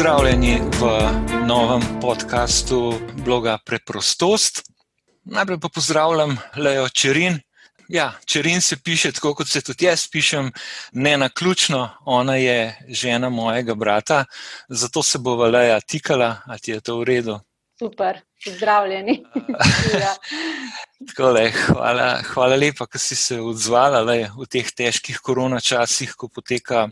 Pozdravljeni v novem podkastu bloga Preprostost. Najprej pa pozdravljam Lejo Čerin. Ja, Čerin se piše tako, kot se tudi jaz pišem, ne na ključno. Ona je žena mojega brata, zato se bo Leja tikala, a ti je to v redu. Super, pozdravljeni. ja. Takole, hvala, hvala lepa, da si se odzvala le, v teh težkih koronačasih, ko poteka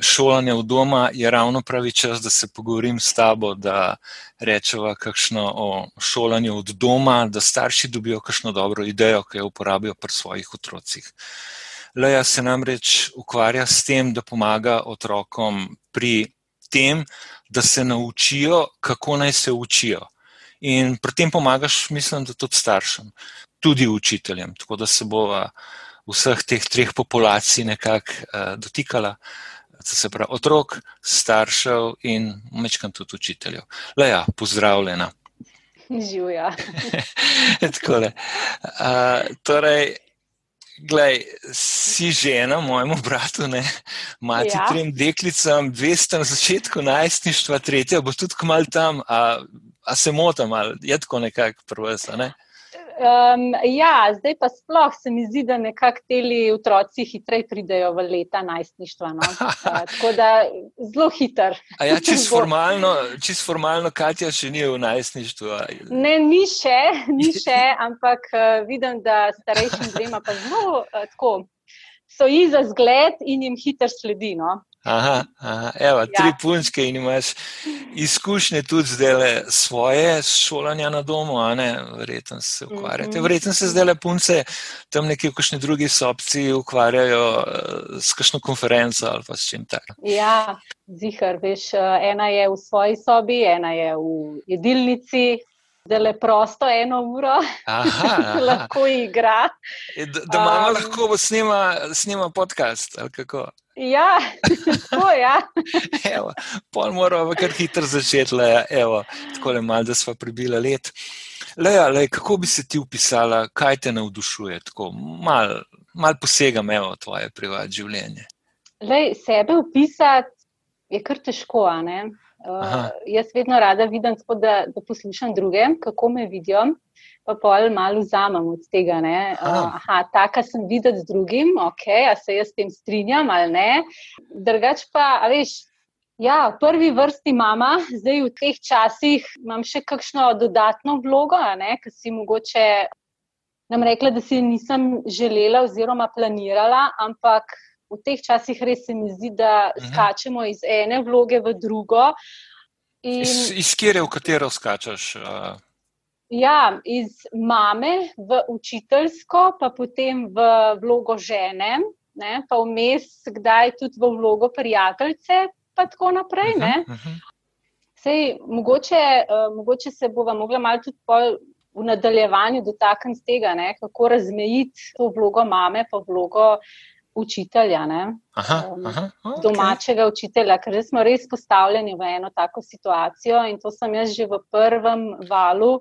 šolanje v doma. Je ravno pravi čas, da se pogovorim s tabo, da rečemo kakšno o šolanju od doma, da starši dobijo kakšno dobro idejo, ki jo uporabijo pri svojih otrocih. Leja se namreč ukvarja s tem, da pomaga otrokom pri tem, da se naučijo, kako naj se učijo. In pri tem pomagaš, mislim, da tudi staršem, tudi učiteljem. Tako da se bo vseh teh treh populacij nekako uh, dotikala, se pravi otrok, staršev in mečkam tudi učiteljev. Le ja, pozdravljena. Živijo. Tako je. Uh, torej, Glej, si žena, mojemu bratu, ne, mati ja. trem deklicam, dve sta na začetku najstništva, tretja bo tudi kmal tam, a, a se motam, ali je tako nekako prvesa, ne? Um, ja, zdaj pa sploh se mi zdi, da nekako ti otroci hitreje pridejo v leta najstništva. No? Uh, tako da zelo hiter. Ja, čist formalno, čist formalno, Katja še ni v najstništvu. Ne, ni še, ni še ampak uh, vidim, da starejšim dvema pa zelo uh, tako. So ji za zgled in jim hiter sledi. No? Aha, aha, evo, ja. tri punčke in imaš izkušnje tudi zdaj svoje šolanja na domu, a ne, verjetno se ukvarjate. -hmm. Verjetno se zdaj le punce tam nekje v kakšni drugi sobci ukvarjajo uh, s kakšno konferenco ali pa s čim tak. Ja, zihar, veš, eh, ena je v svoji sobi, ena je v jedilnici, da le prosto eno uro aha, aha. lahko igra. E, da da mama um, lahko snima, snima podcast. Ja, tako je. Ja. Pol moramo kar hitro začeti, le, evo, tako le malo, da smo prebili let. Leja, le, kako bi se ti upisala, kaj te navdušuje? Malo mal posegam v tvoje privatno življenje. Lej, sebe upisati je kar težko. Uh, jaz vedno rada vidim, tako, da, da poslušam druge, kako me vidijo, pa pol malo vzamem od tega. Uh, aha, taka sem videti z drugim, ok, a se jaz s tem strinjam ali ne. Drugač pa, veš. Ja, v prvi vrsti mama, zdaj v teh časih imam še kakšno dodatno vlogo, ki si mogoče nam rekla, da si nisem želela oziroma planirala, ampak v teh časih res se mi zdi, da mhm. skačemo iz ene vloge v drugo. In, iz iz kjer je, v katero skačeš? Uh... Ja, iz mame v učiteljsko, pa potem v vlogo žene, ne, pa vmes, kdaj tudi v vlogo prijateljice, pa tako naprej. -huh, uh -huh. Sej, mogoče, uh, mogoče se bova mogla malo tudi v nadaljevanju dotakniti tega, ne, kako razmejiti to vlogo mame, pa vlogo učitelja, aha, um, aha, okay. domačega učitelja, ker smo res postavljeni v eno tako situacijo in to sem jaz že v prvem valu.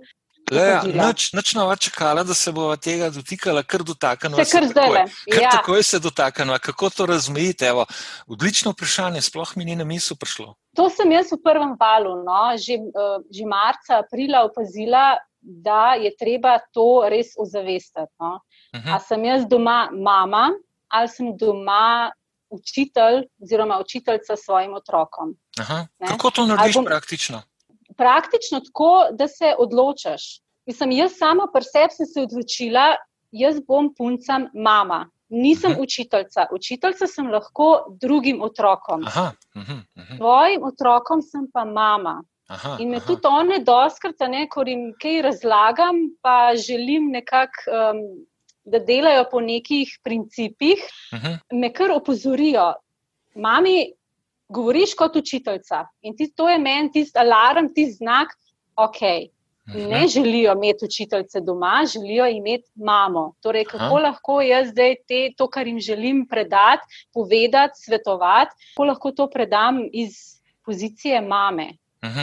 Noč nova čakala, da se bo tega dotikala, kar dotaknemo. Se kar zdaj le. Kar ja. takoj se dotaknemo, kako to razmejite. Evo, odlično vprašanje, sploh mi ni na misel prišlo. To sem jaz v prvem valu, no, že, uh, že marca, aprila opazila, da je treba to res ozavestiti. No. Uh mhm. -huh. A sem jaz doma mama, ali sem doma učitelj oziroma učiteljica svojim otrokom. Aha, kako to narediš bom, praktično? Praktično tako, da se odločiš. Mislim, jaz sama pri sebi sem se odločila, jaz bom puncam mama. Nisem uh -huh. učiteljica. Učiteljica sem lahko drugim otrokom. Aha, uh -huh, uh -huh. Svojim otrokom sem pa mama. Aha, in me aha. tudi one doskrat, ko jim kaj razlagam, pa želim nekako um, da delajo po nekih principih, mhm. -huh. me kar opozorijo. Mami, govoriš kot učiteljica in ti, to je meni tisti alarm, tisti znak, ok. -huh. Ne mhm. želijo imeti učiteljice doma, želijo imeti mamo. Torej, kako Aha. lahko jaz zdaj te, to, kar jim želim predati, povedati, svetovati, kako lahko to predam iz pozicije mame. Uh mhm.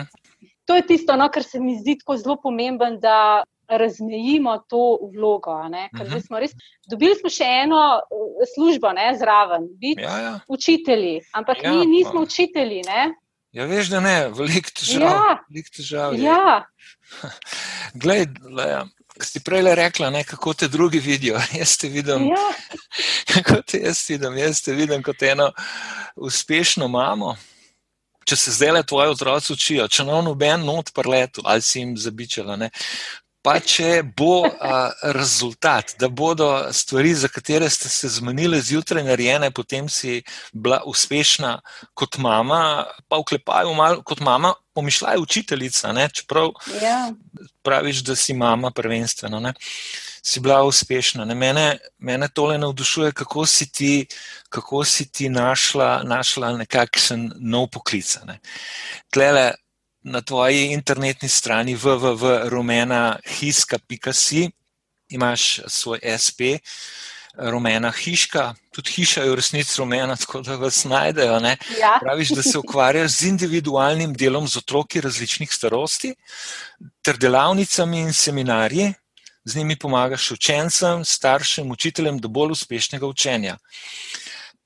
To je tisto, no, kar se mi zdi tako zelo pomembno, da razmejimo to vlogo. Uh mhm. -huh. smo res, dobili smo še eno uh, službo ne, zraven, biti ja, ja. učitelji, ampak ja, mi nismo pa. učitelji. Ne? Ja, veš, da ne, veliko težav. Ja. Velik težav ja. Glej, si prej rekla, ne, kako te drugi vidijo. Jaz te vidim, ja. kako te jaz vidim. Jaz te vidim kot eno uspešno mamo. Če se zdaj le tvoji otroci učijo, če no noben not preletu ali si jim zabičala, ne, pa če bo a, rezultat, da bodo stvari, za katere ste se zmenili zjutraj narejene, potem si bila uspešna kot mama, pa vklepajo malo kot mama, pomišljaj učiteljica, ne? čeprav ja. praviš, da si mama prvenstveno. Ne? Si bila uspešna. Mene, mene tole navdušuje, kako si ti, kako si ti našla, našla nekakšen nov poklic. Ne? Tlele, na tvoji internetni strani www.rumena.hiska.si imaš svoj SP, rumena hiška, tudi hiša je v resnici rumena, tako da vas najdejo. Ja. Praviš, da se ukvarjaš z individualnim delom z otroki različnih starosti ter delavnicami in seminarji. Z njimi pomagaš učencem, staršem, učiteljem do bolj uspešnega učenja.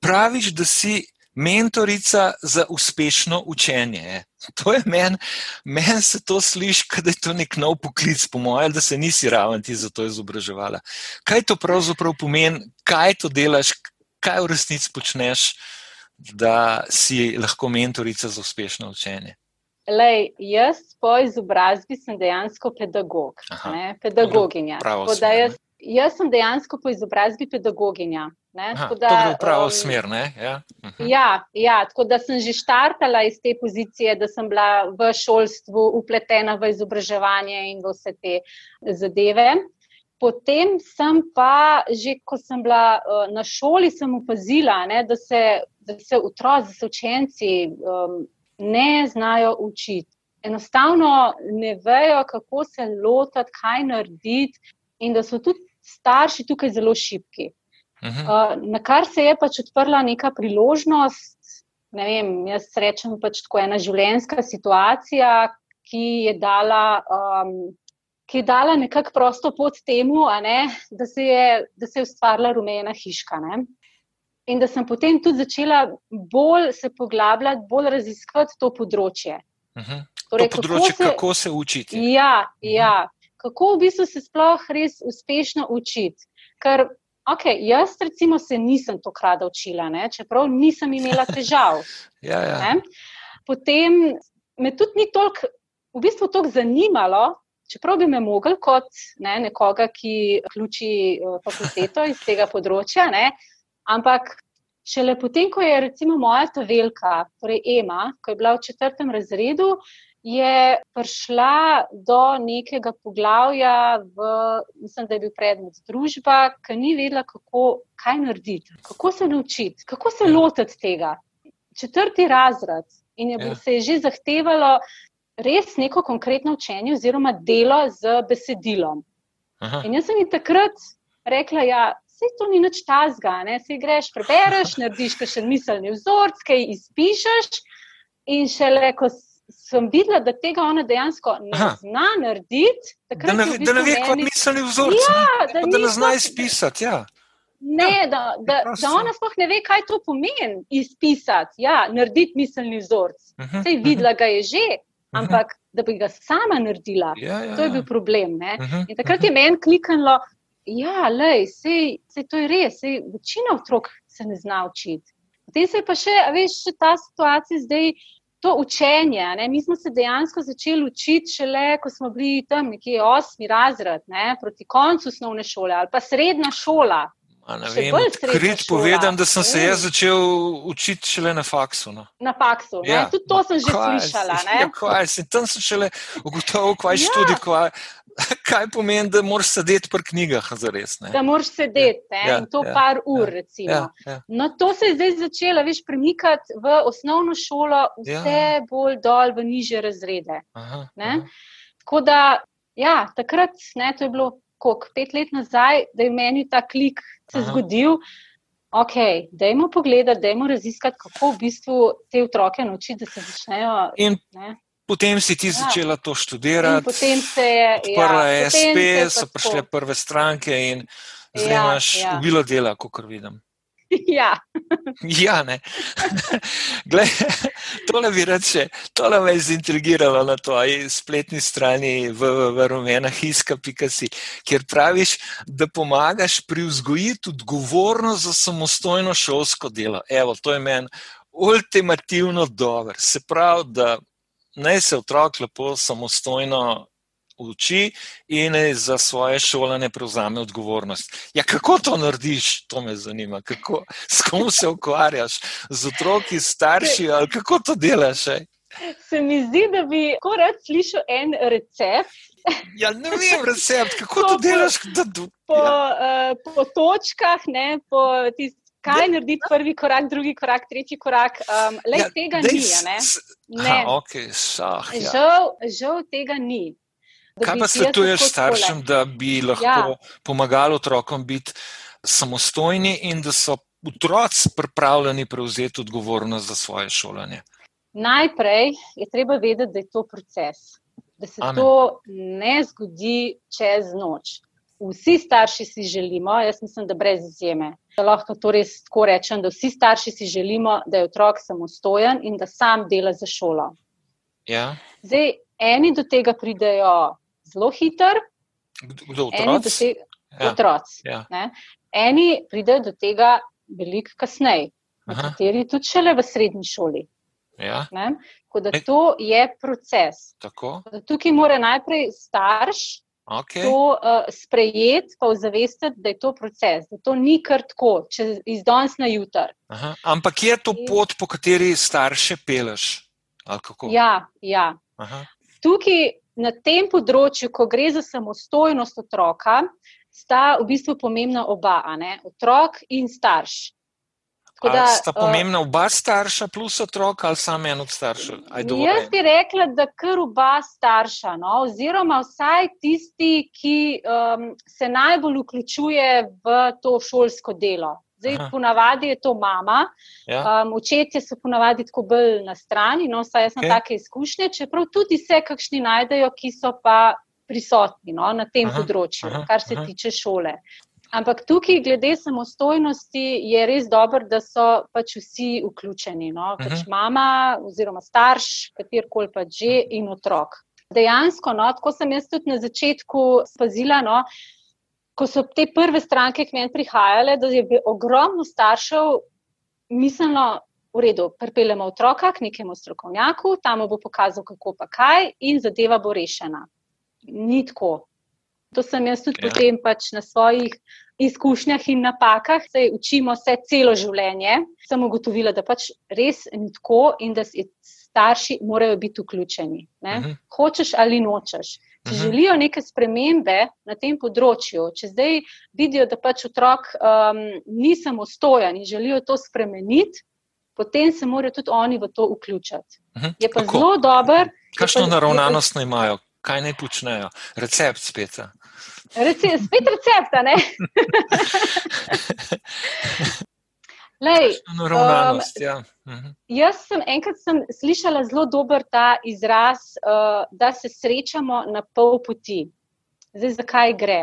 Praviš, da si mentorica za uspešno učenje. To je meni, meni se to sliši, da je to nek nov poklic, po mojem, da se nisi raven ti za to izobraževala. Kaj to pravzaprav pomeni, kaj to delaš, kaj v resnici počneš, da si lahko mentorica za uspešno učenje? Lej, jaz po izobrazbi sem dejansko pedagog, Aha, pedagoginja. Pravo, jaz, jaz sem dejansko po izobrazbi pedagoginja. Aha, da, to je pravo um, smer. Ja. Uh -huh. ja, ja, tako da sem že štartala iz te pozicije, da sem bila v šolstvu upletena v izobraževanje in v vse te zadeve. Potem sem pa, že ko sem bila uh, na šoli, sem opazila, ne, da, se, da se otroci, da se učenci um, ne znajo učiti. Enostavno ne vejo, kako se lotiti, kaj narediti, in da so tudi starši tukaj zelo šipki. Uh, na kar se je pač odprla neka priložnost, ne vem, jaz rečem pač tako ena življenjska situacija, ki je dala, um, ki je dala nekako prosto pot temu, ne, da, se je, da se je ustvarila rumena hiška. Ne. In da sem potem tudi začela bolj se poglabljati, bolj raziskovati to področje. Uh -huh. torej, to področje, kako se, kako se učiti. Ja, uh -huh. ja, kako v bistvu se sploh res uspešno učiti. Ker Ok, jaz recimo se nisem to krada učila, ne? čeprav nisem imela težav. ja, ja. Potem me tudi ni toliko, v bistvu toliko zanimalo, čeprav bi me mogel kot ne, nekoga, ki ključi uh, fakulteto iz tega področja, ne? ampak šele potem, ko je recimo moja ta velika, torej Ema, ko je bila v četrtem razredu, je prišla do nekega poglavja, v, mislim, da je bil predmet družba, ki ni vedela, kako, kaj narediti, kako se naučiti, kako se lotiti tega. Četrti razred in je, ja. se je že zahtevalo res neko konkretno učenje oziroma delo z besedilom. Aha. In jaz sem jim takrat rekla, ja. Vse to ni nič tazga, ne? si greš, prebereš, narediš še miselni vzorc, kaj izpišeš, in šele ko sem videla, da tega ona dejansko ne Aha. zna narediti. Da ne, da ne ve, kot miselni vzorec. Ja, da, da ne zna izpisati. Ja. Ne, ja, da, da, da ona sploh ne ve, kaj to pomeni izpisati, ja, narediti miselni vzorec. Uh -huh, Sej videla uh -huh. ga je že, ampak uh -huh. da bi ga sama naredila, ja, ja, to je bil ja. problem. Uh -huh, In takrat uh -huh. je meni kliknilo, ja, lej, sej, sej to je res, sej, večina otrok se ne zna učiti. Potem se je pa še, veš, še ta situacija zdaj to učenje. Ne? Mi smo se dejansko začeli učiti šele, ko smo bili tam nekje osmi razred, ne? proti koncu osnovne šole ali pa srednja šola. Krit povedam, da sem se jaz začel učiti šele na faksu. No. Na faksu, ja. tudi to sem že kvaj, slišala. Ja, kvaj, tam sem šele ugotovil, kaj ja. študi, kaj, kaj pomeni, da moraš sedeti pri knjigah. Zares, da moraš sedeti ja, ja, in to ja, par ur. Ja, ja. No, to se je zdaj začelo veš, premikati v osnovno šolo, vse ja. bolj dol v niže razrede. Aha, aha. Tako da, ja, takrat, ne, to je bilo koliko, pet let nazaj, da je meni ta klik se aha. zgodil. Ok, dajmo pogledati, dajmo raziskati, kako v bistvu te otroke naučiti, da se začnejo. In Potem si ti ja. začela to študirati, potem se je odprla ja, SP, so prišle prve stranke in zdaj ja, imaš ja. ubilo dela, kot vidim. Ja. ja, ne. Glej, tole bi reče, tole me je zintrigiralo na tvoji spletni strani v, v, v rumenahiska.si, kjer praviš, da pomagaš pri vzgojitvi odgovornost za samostojno šolsko delo. Evo, to je meni ultimativno dobro. Se pravi, da naj se otrok lepo samostojno uči in za svoje šolanje prevzame odgovornost. Ja, kako to narediš, to me zanima. Kako, s kom se ukvarjaš, z otroki, starši ali kako to delaš? Ej? Se mi zdi, da bi lahko rad slišal en recept. Ja, ne vem, recept, kako to delaš. Da, da, po, ja. uh, po točkah, ne, po tist, kaj narediti prvi korak, drugi korak, tretji korak. Um, le ja, tega ni. Ne? Ne. Aha, okay, šah, ja. žal, žal tega ni. Kaj pa svetuješ staršem, da bi lahko ja. pomagali otrokom biti samostojni in da so otroci pripravljeni prevzeti odgovornost za svoje šolanje? Najprej je treba vedeti, da je to proces, da se Amen. to ne zgodi čez noč. Vsi starši si želimo, jaz mislim, da brez izjeme. Lahko to res tako rečem, da vsi starši si želimo, da je otrok samostojen in da sam dela za šolo. Ja. Zdaj, eni do tega pridejo zelo hiter. Kdo otroci? Ja. Otroci. Ja. Eni pridejo do tega veliko kasneje, nekateri tudi šele v srednji šoli. Ja. Da to je proces. Tukaj mora najprej starš okay. to uh, sprejeti, pa ozavestiti, da je to proces, da to ni kar tako, če iz danes na jutr. Ampak je to pot, po kateri starše peleš? Ja, ja. Tukaj na tem področju, ko gre za samostojnost otroka, sta v bistvu pomembna oba, otrok in starš. Da, sta eh, pomembna oba starša plus otrok ali samo en od staršev? Jaz bi rekla, da kar oba starša, no? oziroma vsaj tisti, ki um, se najbolj vključuje v to šolsko delo. Zdaj, ponavadi je to mama, ja. um, očetje so ponavadi tako bolj na strani, no, vsaj jaz imam okay. take izkušnje, čeprav tudi se kakšni najdejo, ki so pa prisotni no, na tem aha, področju, aha, kar se aha. tiče šole. Ampak tukaj, glede samostojnosti, je res dobro, da so pač vsi vključeni. No? Pač mama oziroma starš, katerkoli pač že in otrok. Dejansko, no, tako sem jaz tudi na začetku spazila, no, ko so te prve stranke k meni prihajale, da je ogromno staršev mislilo, v redu, pripeljemo otroka k nekemu strokovnjaku, tam bo pokazal, kako pa kaj, in zadeva bo rešena. Ni tako. To sem jaz tudi ja. potem pač na svojih izkušnjah in napakah, se učimo vse celo življenje. Sem ugotovila, da pač res ni tako in da starši morajo biti vključeni. Uh mhm. -huh. Hočeš ali nočeš. Če želijo neke spremembe na tem področju, če zdaj vidijo, da pač otrok um, ni samostojen in želijo to spremeniti, potem se morajo tudi oni v to vključiti. Je pa Kako? zelo dober. Kakšno naravnanost naj imajo, kaj naj počnejo? Recept spet. Rece, spet recepta, ne? Lej, um, ja. Mhm. Jaz sem enkrat sem slišala zelo dober ta izraz, uh, da se srečamo na pol poti. Zdaj, zakaj gre?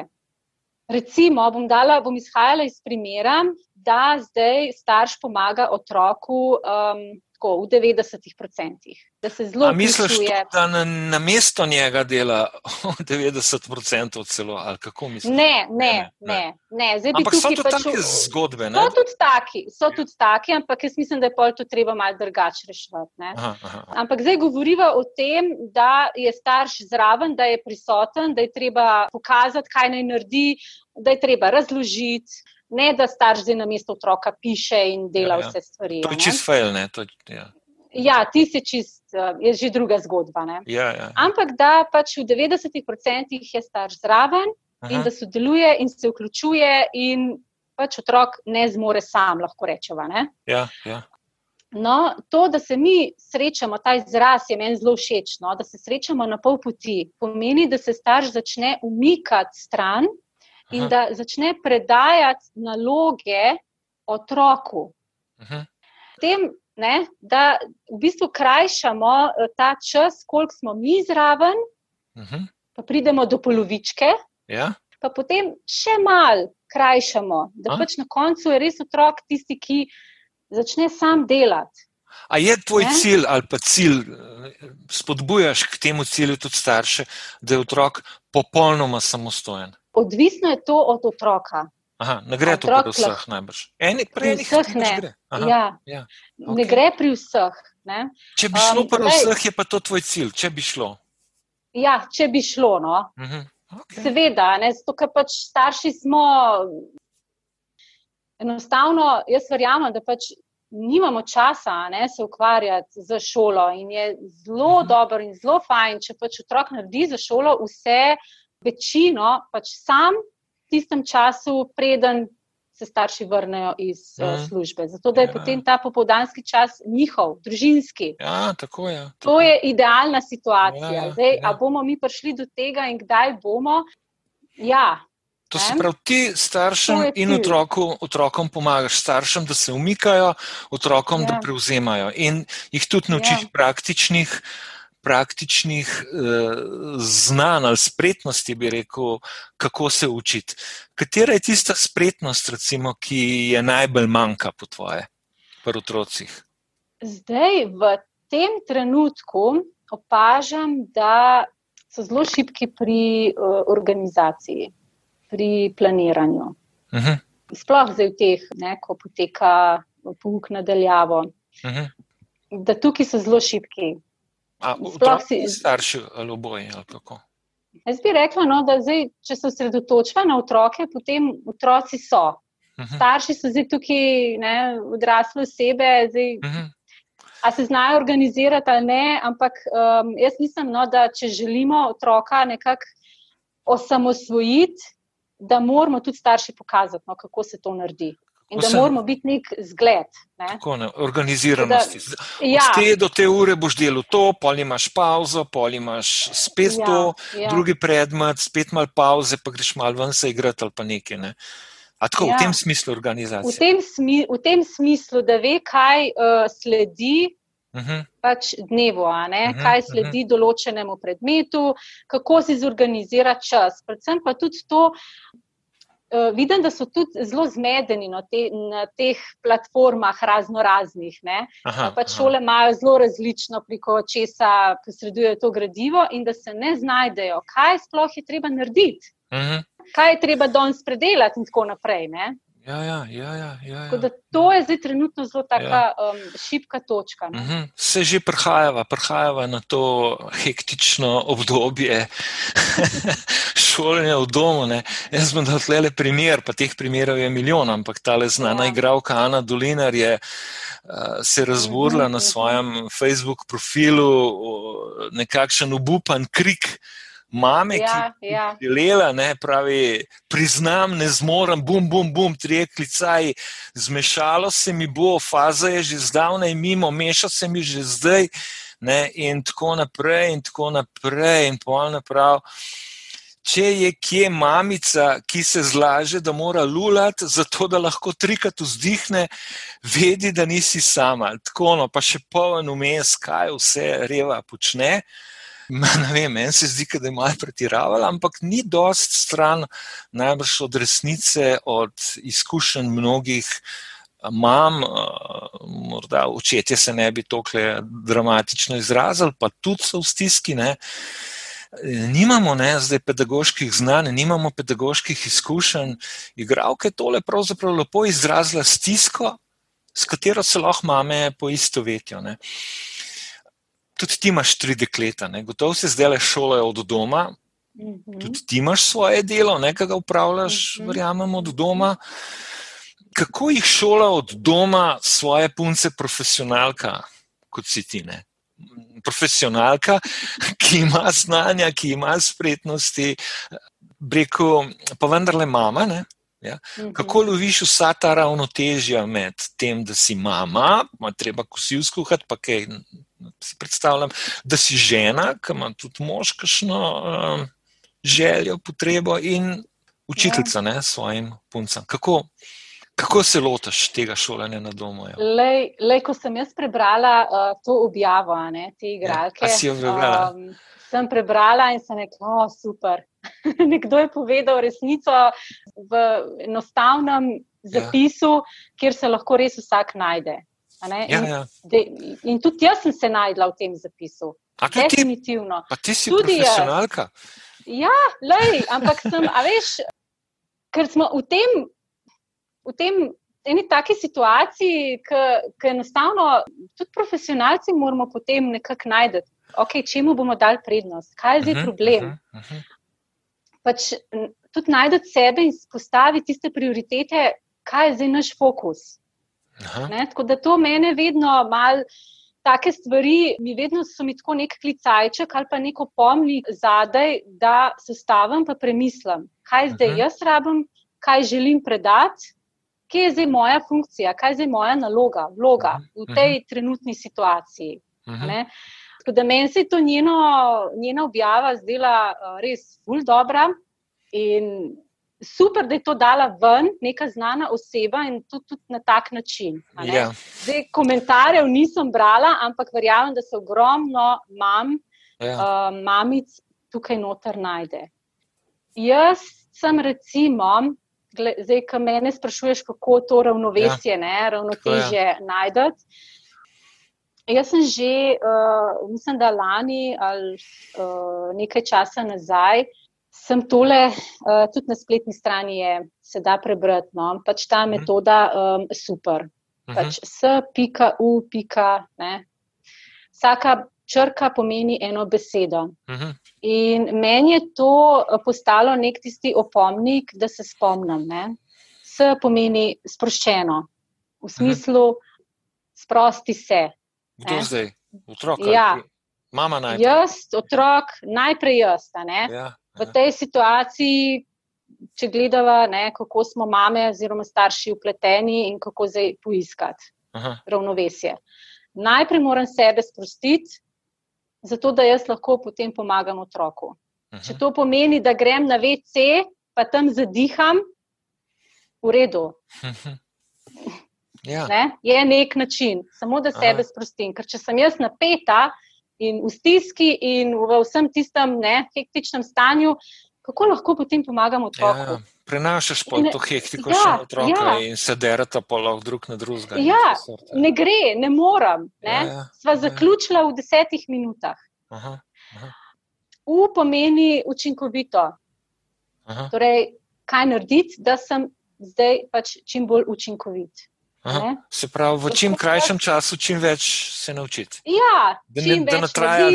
Recimo, bom, dala, bom izhajala iz primera, da zdaj starš pomaga otroku um, tako, v 90%. Da se zelo zavedamo. Misliš, to, da na, na mesto njega dela 90% celo, ali kako misliš? Ne, ne, ne. ne. ne. Ampak so tudi pač, take zgodbe. Ne? So tudi taki, so tudi taki, ampak jaz mislim, da je pol to treba malo drugače reševati. Aha, aha. Ampak zdaj govoriva o tem, da je starš zraven, da je prisoten, da je treba pokazati, kaj naj naredi, da je treba razložiti ne da starš zdaj na mesto otroka piše in dela ja, ja. vse stvari. To je čist fail, ne? To, ja. ja, ti si čist, eh, je že druga zgodba. Ja, ja. Ampak da pač v 90% je starš zraven Aha. in da sodeluje in se vključuje, in pač otrok ne zmore sam, lahko rečemo. Ja, ja. No, to, da se mi srečamo, ta izraz je meni zelo všeč, no, da se srečamo na pol poti, pomeni, da se starš začne umikati stran in da začne predajati naloge otroku. Tem, ne, da v bistvu krajšamo eh, ta čas, koliko smo mi zraven, pa pridemo do polovičke, ja. pa potem še mal, krajšamo. Da pač na koncu je res otrok tisti, ki začne sam delati. A je tvoj ne? cilj ali pa cilj, spodbujaš k temu cilju tudi starše, da je otrok popolnoma samostojen? Odvisno je to od otroka. Aha, ne gre to pri vseh najbrž. Eni, pri enih vseh ne. Aha, ja. Ja. Okay. Ne gre pri vseh. Ne? Če bi šlo um, pri vseh, je pa to tvoj cilj. Če bi šlo. Ja, če bi šlo. No. Uh mhm, -huh. okay. Seveda, ne, zato ker pač starši smo. Enostavno, jaz verjamem, da pač nimamo časa ne, se ukvarjati z šolo in je zelo uh mhm. -huh. dobro in zelo fajn, če pač otrok naredi za šolo vse, večino pač sam v tistem času, preden se starši vrnejo iz uh -huh. uh, službe. Zato da je ja. potem ta popoldanski čas njihov, družinski. Ja, tako je. Tako. To je idealna situacija. Ja, Zdaj, ja. A bomo mi prišli do tega in kdaj bomo? Ja, To se pravi, ti staršem in otroku, otrokom pomagaš, staršem, da se umikajo, otrokom, ja. da prevzemajo in jih tudi naučiš ja. praktičnih, praktičnih eh, znanj ali spretnosti, bi rekel, kako se učiti. Katera je tista spretnost, recimo, ki je najbolj manjka po tvoje, pri otrocih? Zdaj, v tem trenutku opažam, da so zelo šipki pri uh, organizaciji pri planiranju. Uh mhm. -huh. Sploh zdaj v teh, ne, ko poteka pouk nadaljavo. Uh mhm. -huh. Da tukaj so zelo šipki. Sploh si starši ali oboje. Jaz bi rekla, no, da zdaj, če se osredotoča na otroke, potem otroci so. Uh mhm. -huh. Starši so zdaj tukaj ne, odrasle osebe. Zdaj, uh -huh. A se znajo organizirati ali ne, ampak um, jaz mislim, no, da če želimo otroka nekako osamosvojiti, da moramo tudi starši pokazati, no, kako se to naredi. In da moramo biti nek zgled. Ne? Tako, ne, organiziranosti. Da, ja. Od te do te ure boš delal to, pol imaš pauzo, pol imaš spet ja, to, ja. drugi predmet, spet malo pauze, pa greš malo ven se igrati ali pa nekaj. Ne? A tako ja. v tem smislu organizacije? V tem, smi, v tem smislu, da ve, kaj uh, sledi uh mhm. -huh. pač dnevu, uh mhm, -huh, kaj sledi uh -huh. določenemu predmetu, kako si zorganizira čas. Predvsem pa tudi to. Uh, vidim, da so tudi zelo zmedeni na, te, na teh platformah, razno raznih. Pač šole imajo zelo različno, preko česa posredujejo to gradivo, in da se ne znajdejo, kaj sploh je treba narediti, uh mhm. -huh. kaj je treba danes predelati, in tako naprej. Ne? Ja, ja, ja, ja, ja, ja. To je zdaj trenutno zelo tako ja. um, šipka točka. Uh -huh. Se že prihajava, prihajava na to hektično obdobje šolanja v domu. Ne. Jaz sem dal le primer, pa teh primerov je milijon, ampak ta le znana ja. igralka Ana Dolinar je uh, se razburila uh -huh. na svojem Facebook profilu, nekakšen obupan krik mame, ja, ki ja. je lela, ne, pravi, priznam, ne zmorem, bum, bum, bum, tri klicaj, zmešalo se mi bo, faza je že zdavnaj mimo, meša se mi že zdaj, ne, in tako naprej, in tako naprej, in pol naprav. Če je kje mamica, ki se zlaže, da mora lulati, zato da lahko trikrat vzdihne, vedi, da nisi sama. Tako, no, pa še poln umes, kaj vse reva počne. Meni se zdi, da je malo pretiravala, ampak ni dost stran, najbrž od resnice, od izkušenj mnogih mam, morda očetje se ne bi tako dramatično izrazili, pa tudi so v stiski. Ne. Nimamo ne, zdaj pedagoških znanj, nimamo pedagoških izkušenj. Igravke tole pravzaprav lepo izrazila stisko, s katero se lahko mame poistovetijo. Ne tudi ti imaš tri dekleta, ne? gotovo se zdaj le šolajo od doma, mm -hmm. tudi ti imaš svoje delo, nekaj ga upravljaš, mm -hmm. verjamem, od doma. Kako jih šola od doma svoje punce, profesionalka, kot si ti? Ne? Profesionalka, ki ima znanja, ki ima spretnosti, breko, pa vendarle mama. Ne? Ja? Mhm. Kako loviš vsa ta ravnotežja med tem, da si mama, ima treba kosil skuhati, pa kaj si predstavljam, da si žena, ki ima tudi moškašno uh, željo, potrebo in učiteljica ja. ne, svojim puncem. Kako, kako se lotiš tega šolanja na domu? Ja? Lej, lej, ko sem jaz prebrala uh, to objavo, ne, te ja, igralke. Ja, si jo prebrala? Um, sem prebrala in sem rekla, oh, super. Nekdo je povedal resnico v enostavnem ja. zapisu, ja. kjer se lahko res vsak najde. Ja, in, ja. De, in tudi jaz sem se najdla v tem zapisu. Definitivno. Pa ti si tudi profesionalka. Jaz. Ja, lej, ampak sem, a veš, ker smo v tem, v tem eni taki situaciji, ki enostavno tudi profesionalci moramo potem nekako najti okay, čemu bomo dali prednost, kaj je zdaj uh mhm, -huh, problem. Uh -huh. pač, tudi najti sebe in postaviti tiste prioritete, kaj je zdaj naš fokus. Tako da to mene vedno malo. Take stvari, mi vedno so mi tako nek klicajček ali pa neko pomni zadaj, da se stavim in premislim, kaj zdaj uh -huh. jaz rabim, kaj želim predati, kje je zdaj moja funkcija, kaj je zdaj moja naloga, vloga v tej uh -huh. trenutni situaciji. Uh -huh. Tako da meni se je to njeno, njena objava zdela uh, res ful dobra in super, da je to dala ven neka znana oseba in tudi, tudi na tak način. Ja. Zdaj, komentarjev nisem brala, ampak verjamem, da se ogromno mam, ja. uh, mamic tukaj noter najde. Jaz sem recimo. Zdaj, ko me sprašuješ, kako to ravnovesje, ja. ravnotežje ja. najdete. Jaz sem že, uh, mislim, da lani ali uh, nekaj časa nazaj, sem tole, uh, tudi na spletni strani je, se da prebrati. No? Pač ta mhm. metoda um, super. Mhm. Pač s, pika, u, pika. Ne? Vsaka črka pomeni eno besedo. Mhm. In meni je to postalo nek tisti opomnik, da se spomnim. Ne? S pomeni sproščeno, v smislu sprosti se. Kdo ne? zdaj? Otrok. Ja. Mama najprej. Jaz, otrok, najprej jaz. Ja, v tej situaciji, če gledava, ne, kako smo mame oziroma starši upleteni in kako zdaj poiskati Aha. ravnovesje. Najprej moram sebe sprostiti, zato da jaz lahko potem pomagam otroku. Aha. Če to pomeni, da grem na WC, pa tam zadiham, v redu. Ja. Ne? Je nek način, samo da sebe Aha. sprostim. Ker če sem jaz napeta in v stiski in v vsem tistem ne, hektičnem stanju, kako lahko potem pomagamo otroku? Ja. Prenašaš pa to hektiko ja, še na otroka ja. in se derata pa lahko drug na drugega. Ja, ne gre, ne moram. Ne? Ja, ja. Sva ja. zaključila v desetih minutah. Aha, aha. U pomeni učinkovito. Aha. Torej, kaj narediti, da sem zdaj pač čim bolj učinkovit. Aha, se pravi, v čim krajšem času, čim več se naučiti. Ja, da ne, da ne traja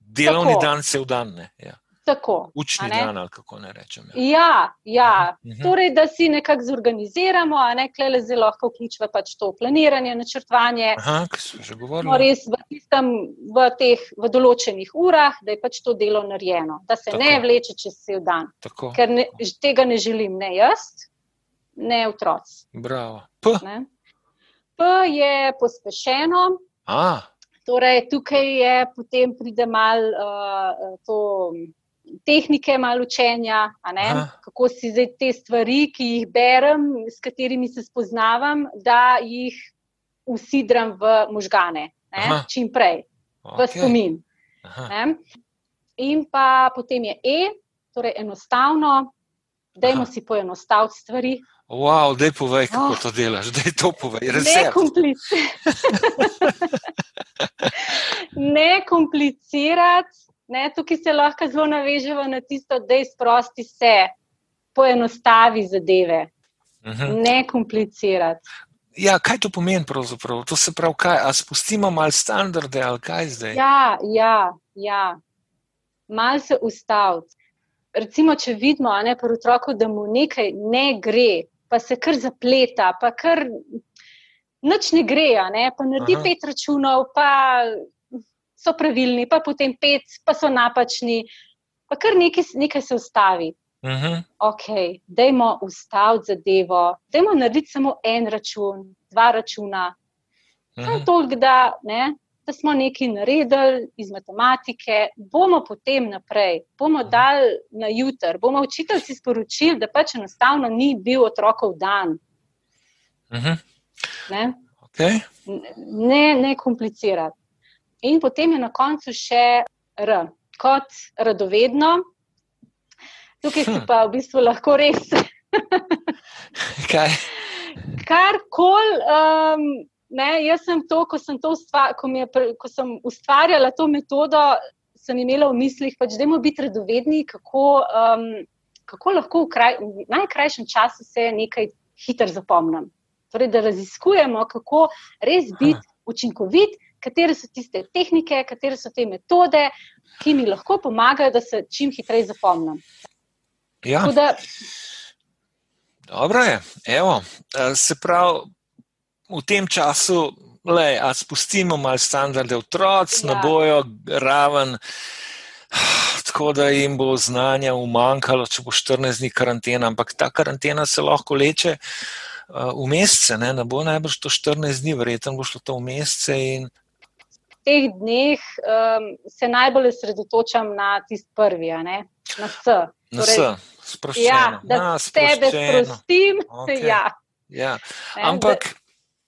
delovni tako. dan, v dan. Ja. Tako, Učni dan, ali kako ne rečem. Ja, ja, ja. Uh -huh. torej, da si nekako zorganiziramo, a ne klele zelo lahko vključuje pač to planiranje, načrtovanje. Aha, ki smo že govorili. No, res v, tistem, v teh v določenih urah, da je pač to delo narejeno, da se tako. ne vleče čez cel dan. Tako. Ker ne, tega ne želim, ne jaz, ne otroci. Bravo. P. P je pospešeno. A. Torej, tukaj je potem pride malo uh, to. Tehnike malo učenja, kako si zdaj te stvari, ki jih berem, s katerimi se spoznavam, da jih usidram v možgane, čim prej, okay. v spomin. In pa potem je E, torej enostavno, dajmo si poenostaviti stvari. Wow, dej povej, kako oh. to delaš, dej to povej. Ne, komplici. ne komplicirati, ne, tukaj se lahko zelo navežemo na tisto, da je sprosti se, poenostavi zadeve. Uh mhm. -huh. Ne komplicirati. Ja, kaj to pomeni pravzaprav? To se pravi, kaj, a spustimo malo standarde ali kaj zdaj? Ja, ja, ja. mal se ustaviti. Recimo, če vidimo, ne, otroku, da mu nekaj ne gre, pa se kar zapleta, pa kar noč ne gre, ne? pa naredi Aha. pet računov, pa so pravilni, pa potem pet, pa so napačni, pa kar nekaj, nekaj se ustavi. Uh mhm. -huh. Ok, dajmo ustaviti zadevo, dajmo narediti samo en račun, dva računa. Uh -huh. Samo toliko, da ne, da smo nekaj naredili iz matematike, bomo potem naprej, bomo dali na jutr, bomo učiteljci sporočili, da pač enostavno ni bil otrokov dan. Uh mhm. -huh. ne? Okay. ne, ne komplicirati. In potem je na koncu še R, kot radovedno. Tukaj si hm. pa v bistvu lahko res. Kaj? Kar koli. Um, jaz sem to, ko sem, to ustvar, ko, je, ko sem ustvarjala to metodo, sem imela v mislih, pač, da moramo biti radovedni, kako, um, kako lahko v, kraj, v najkrajšem času se nekaj hitro zapomnim. Torej, da raziskujemo, kako res biti učinkovit, katere so tiste tehnike, katere so te metode, ki mi lahko pomagajo, da se čim hitreje zapomnim. Ja. Da, Dobro je. Evo, eh, se pravi, v tem času, da spustimo malo standarde, otroci ja. ne bojo raven, tako da jim bo znanja umanjkalo, če bo 14 dni karantena. Ampak ta karantena se lahko leče uh, v mesece, ne? ne bo najbrž to 14 dni, verjetno bo šlo to v mesece. In... V teh dneh um, se najbolj osredotočam na tisti prvi, na S. Na torej, S, ja, da Na, tebe sprostim. Okay. Ja. Ja. Ampak,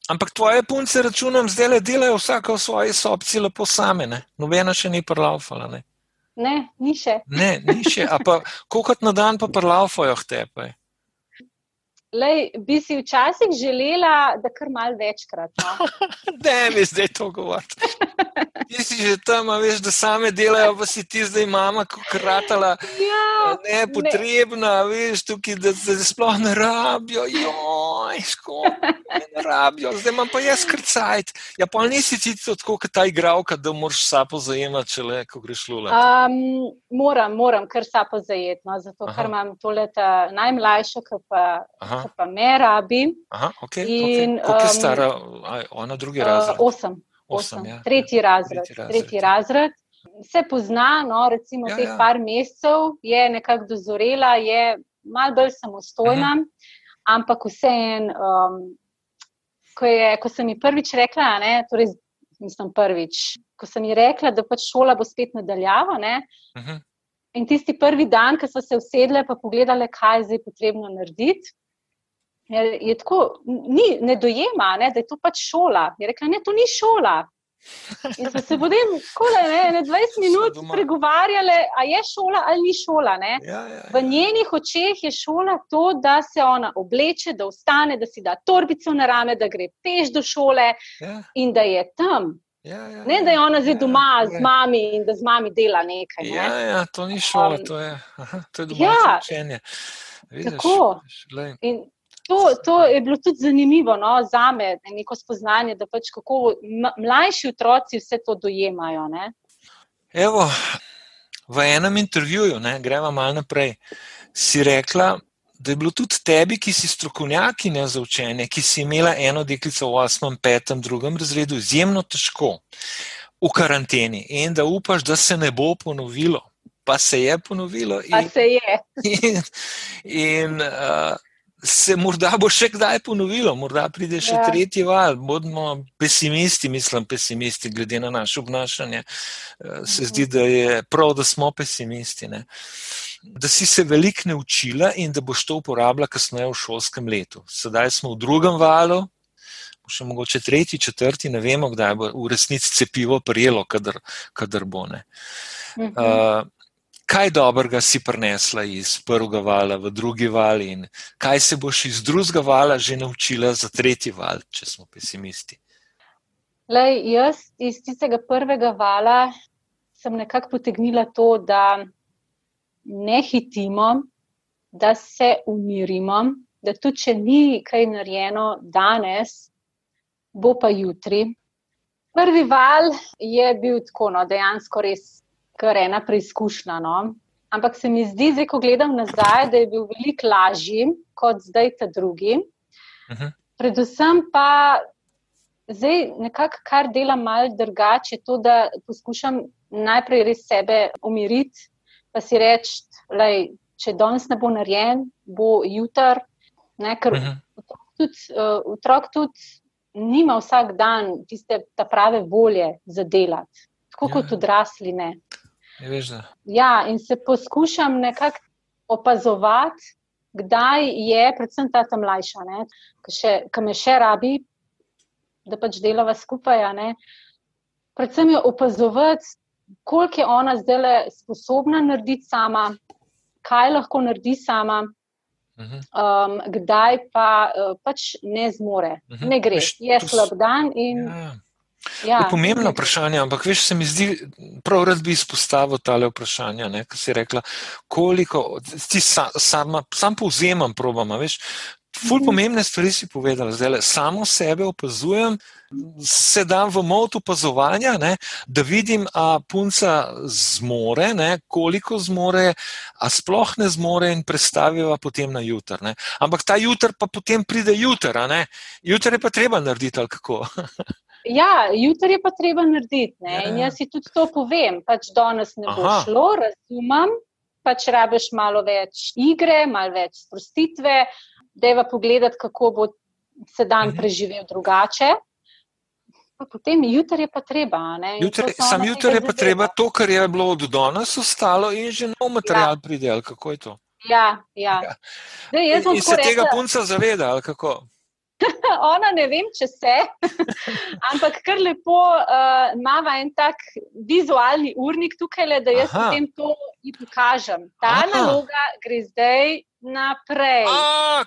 ampak tvoje punce, računam, zdaj le delajo vsaka v svoji sobci, lepo same. Ne? Nobena še ni prlaufala. Ne? ne, ni še. Ne, ni še. Koliko na dan pa prlaufajo tepe? Lej, bi si včasih želela, da kar mal večkrat. No? ne, mi zdaj to govorite. Ti si že tam, veš, da same delajo, pa si ti zdaj mama, ko kratala. Ja, ne, potrebna, ne. veš, tukaj, da se sploh ne rabijo. Joj, škoda, ne rabijo. Zdaj imam pa jaz krcajt. Ja, pa nisi ti tako, kot ta igravka, da moraš sapo zajemati, če le, ko greš lula. Um, moram, moram, kar sapo zajetno, no, zato Aha. ker imam tole najmlajšo, ki pa pa me rabi. Aha, okay, in, okay. Kako je um, stara, ona drugi uh, razred? Osem. osem. osem ja. tretji, razred, tretji razred. Tretji razred. Se pozna, no, recimo ja, teh ja. par mesecev je nekako dozorela, je malo bolj samostojna, uh mhm. -huh. ampak vseeno, um, ko, ko sem ji prvič rekla, ne, torej, mislim prvič, ko sem ji rekla, da pač šola bo spet nadaljava. Ne, uh mhm. -huh. In tisti prvi dan, ko so se usedle, pa pogledale, kaj je zdaj potrebno narediti, je, je tako, ni, ne dojema, ne, da je to pač šola. Je rekla, ne, to ni šola. In smo se potem, ne, ne 20 minut pregovarjali, a je šola ali ni šola. Ja, ja, ja. V njenih očeh je šola to, da se ona obleče, da ostane, da si da torbico na rame, da gre peš do šole ja. in da je tam. Ja, ja, ne, da je ona zdaj ja, doma ja, z mami in da z mami dela nekaj. Ne? Ja, ja, to ni šola, um, to je, aha, to je domače ja, učenje. Vidiš, tako. In To, to je bilo tudi zanimivo no, za me, neko spoznanje, da pač kako mlajši otroci vse to dojemajo. Ne. Evo, v enem intervjuju, ne, gremo malo naprej, si rekla, da je bilo tudi tebi, ki si strokovnjakinja za učenje, ki si imela eno deklico v 8., 5., 2. razredu, izjemno težko v karanteni in da upaš, da se ne bo ponovilo. Pa se je ponovilo. In, pa se je. In, in, uh, se morda bo še kdaj ponovilo, morda pride še ja. tretji val. Bodimo pesimisti, mislim, pesimisti, glede na naše obnašanje. Eh, se zdi, da je prav, da smo pesimisti. Ne? Da si se veliko naučila in da boš to uporabljala kasneje v šolskem letu. Sedaj smo v drugem valu, še mogoče tretji, četrti, ne vemo, kdaj bo v resnici cepivo prijelo, kadar, kadar bo. Uh, kaj dobrega si prinesla iz prvega vala v drugi val in kaj se boš iz drugega vala že naučila za tretji val, če smo pesimisti? Lej, jaz iz tistega prvega vala sem nekako potegnila to, da ne hitimo, da se umirimo, da tudi če ni kaj narejeno danes, bo pa jutri. Prvi val je bil tako, no, dejansko res kar ena preizkušnja. No? Ampak se mi zdi, zdaj, ko gledam nazaj, da je bil veliko lažji kot zdaj ta drugi. Uh mhm. -huh. Predvsem pa zdaj nekako, kar delam malo drugače, to, da poskušam najprej res sebe umiriti, pa si reči, da če danes ne bo narejen, bo jutr. Ne, ker uh mhm. -huh. tudi, uh, otrok tudi nima vsak dan tiste prave volje za delati, tako ja. kot odrasli ne. Ja, in se poskušam nekako opazovati, kdaj je, predvsem ta ta mlajša, ki me še rabi, da pač delava skupaj. Predvsem jo opazovati, koliko je ona zdaj sposobna narediti sama, kaj lahko naredi sama. Um, kdaj pa uh, pač ne zmore, ne gre, je slab dan. In, ja. Ja, je pomembno vprašanje, ampak veš, se mi zdi, prav rad bi izpostavil tale vprašanja, ki si rekla, koliko, ti sa, sama, sam povzemam, probama, veš, ful mhm. pomembne stvari si povedala, zdaj le samo sebe opazujem, se dam v mod opazovanja, ne, da vidim, a punca zmore, ne, koliko zmore, a sploh ne zmore in predstaviva potem na jutr. Ne. Ampak ta jutr pa potem pride jutr, a ne, jutr je pa treba narediti, ali kako. Ja, jutri je pa treba narediti. Ja. In jaz si tudi to povem. Pač danes ne bo Aha. šlo, razumem. Pač rabiš malo več igre, malo več sprostitve, da je va pogledati, kako bo se dan mhm. preživel drugače. Pa potem jutri je pa treba. Jutri, sam jutri je pa treba to, kar je bilo od danes ostalo, in že nov material ja. pride. Kako je to? Ja, ja. ja. Dej, in, in se rekla, tega punca zaveda, ali kako? Ona ne vem, če se, ampak kar lepo uh, ima en tak vizualni urnik tukaj, le, da jaz Aha. potem to pokažem. Ta Aha. naloga gre zdaj naprej. A,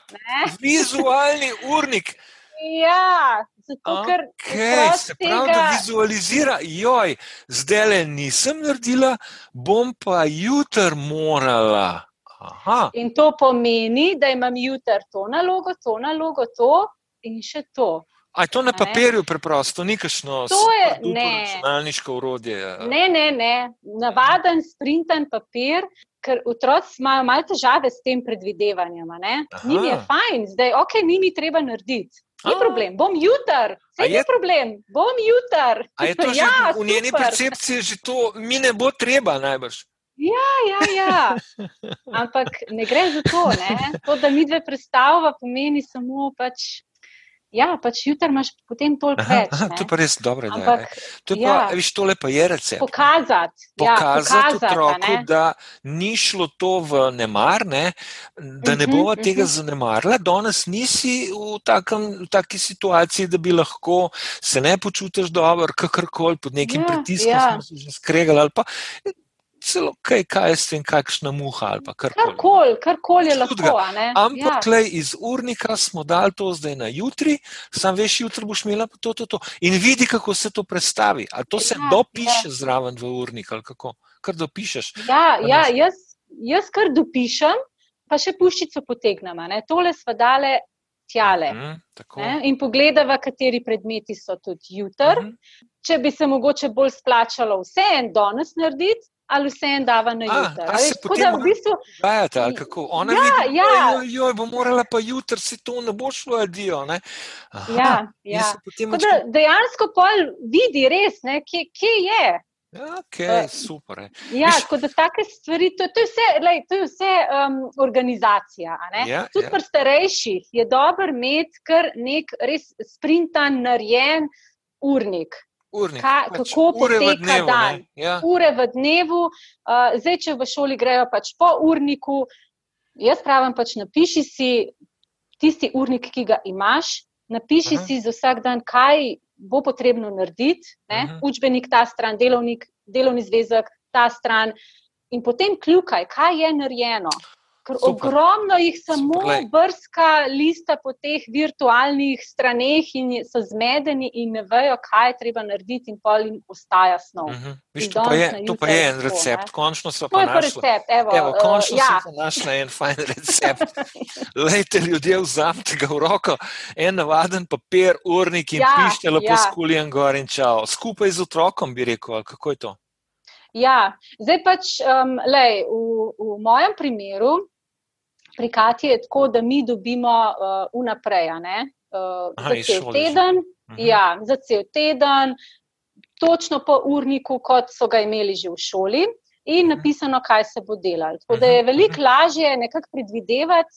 vizualni urnik. Ja, zato ker okay, se pravi, tega... da vizualizira, joj, zdaj le nisem naredila, bom pa jutr morala. Aha. In to pomeni, da imam jutr to nalogo, to nalogo, to in še to. A je to na papirju preprosto, ni kakšno računalniško urodje? Ne, ne, ne. Navaden sprinten papir, ker otroci imajo malo težave s tem predvidevanjem. Ni mi je fajn, zdaj, ok, ni mi treba narediti. Ni A. problem, bom jutr, vse je problem, bom jutr. Je to ja, že, v njeni percepciji že to, mi ne bo treba najbrž. Ja, ja, ja. Ampak ne gre za to, ne? to da mi dve predstavljamo, pomeni samo pač Ja, pač jutri imaš potem toliko aha, več. Aha, to je pa res dobro. Ampak, to je ja, pa, viš, tole pa je recept. Pokazati, ja, pokazati, pokazati otroku, ne? da ni šlo to v nemar, ne? da ne bova uh -huh, tega uh -huh. zanemarila. Danes nisi v, takem, v taki situaciji, da bi lahko se ne počutiš dobro, kakorkoli pod nekim ja, pritiskom, ja. smo se že skregali celo kaj, kaj s tem, kakšna muha ali karkoli. Karkoli kar je lahko. Ampak ja. iz urnika smo dali to zdaj na jutri, sam veš, jutri boš imela to, to, to. In vidi, kako se to predstavi. Ali to se ja, dopiše ja. zraven v urnik ali kako? Kar dopišeš. Ja, ja jaz, jaz kar dopišem, pa še puščico potegnem. Tole smo dale. Tjale, mm, in pogledava, kateri predmeti so tudi jutri. Mm -hmm. Če bi se mogoče bolj splačalo vse en danes narediti, ali vse en dava na jutro. Ali se potem v bistvu dajate, ali kako? Ona ja, vidi, ja. Joj, joj, bo morala pa jutri, se to ne bo šlo, adijo. Aha, ja, ja. Da, dejansko pa vidi res, ne, kje, kje je. Ja, okay, super. Ja, tako da take stvari, to, to je vse, lej, to je vse um, organizacija. Ja, Tudi ja. pri starejših je dobro imeti kar nek res sprintan, narejen urnik. Urnik, Ka, pač kako poteka dan? Ja. Ure v dnevu, uh, zdaj, če v šoli grejo pač po urniku, jaz pravim, pač napiši si tisti urnik, ki ga imaš, napiši Aha. si za vsak dan, kaj bo potrebno narediti, učbenik ta stran, delovnik, delovni zvezek ta stran, in potem kljukaj, kaj je narejeno. Ker Super. ogromno jih samo Super, brska lista po teh virtualnih straneh in so zmedeni in ne vejo, kaj je treba narediti, in pol jim ostaja snov. Uh mhm. -huh. Viš, to, pa je, to pa je en recept, končno so pa našli. Recept, evo, evo, končno uh, ja. so pa našli en fajn recept. Lejte ljudje, vzamite ga v roko, en navaden papir, urnik in ja, pište lepo ja. skulijan gor in čao. Skupaj z otrokom bi rekel, kako je to? Ja, zdaj pač, um, lej, v, v mojem primeru, pri Kati je tako, da mi dobimo uh, vnaprej, uh, za cel teden. Uh -huh. Ja, za cel teden, točno po urniku, kot so ga imeli že v šoli, in napisano, kaj se bo delalo. Tako da je veliko lažje nekako predvidevati,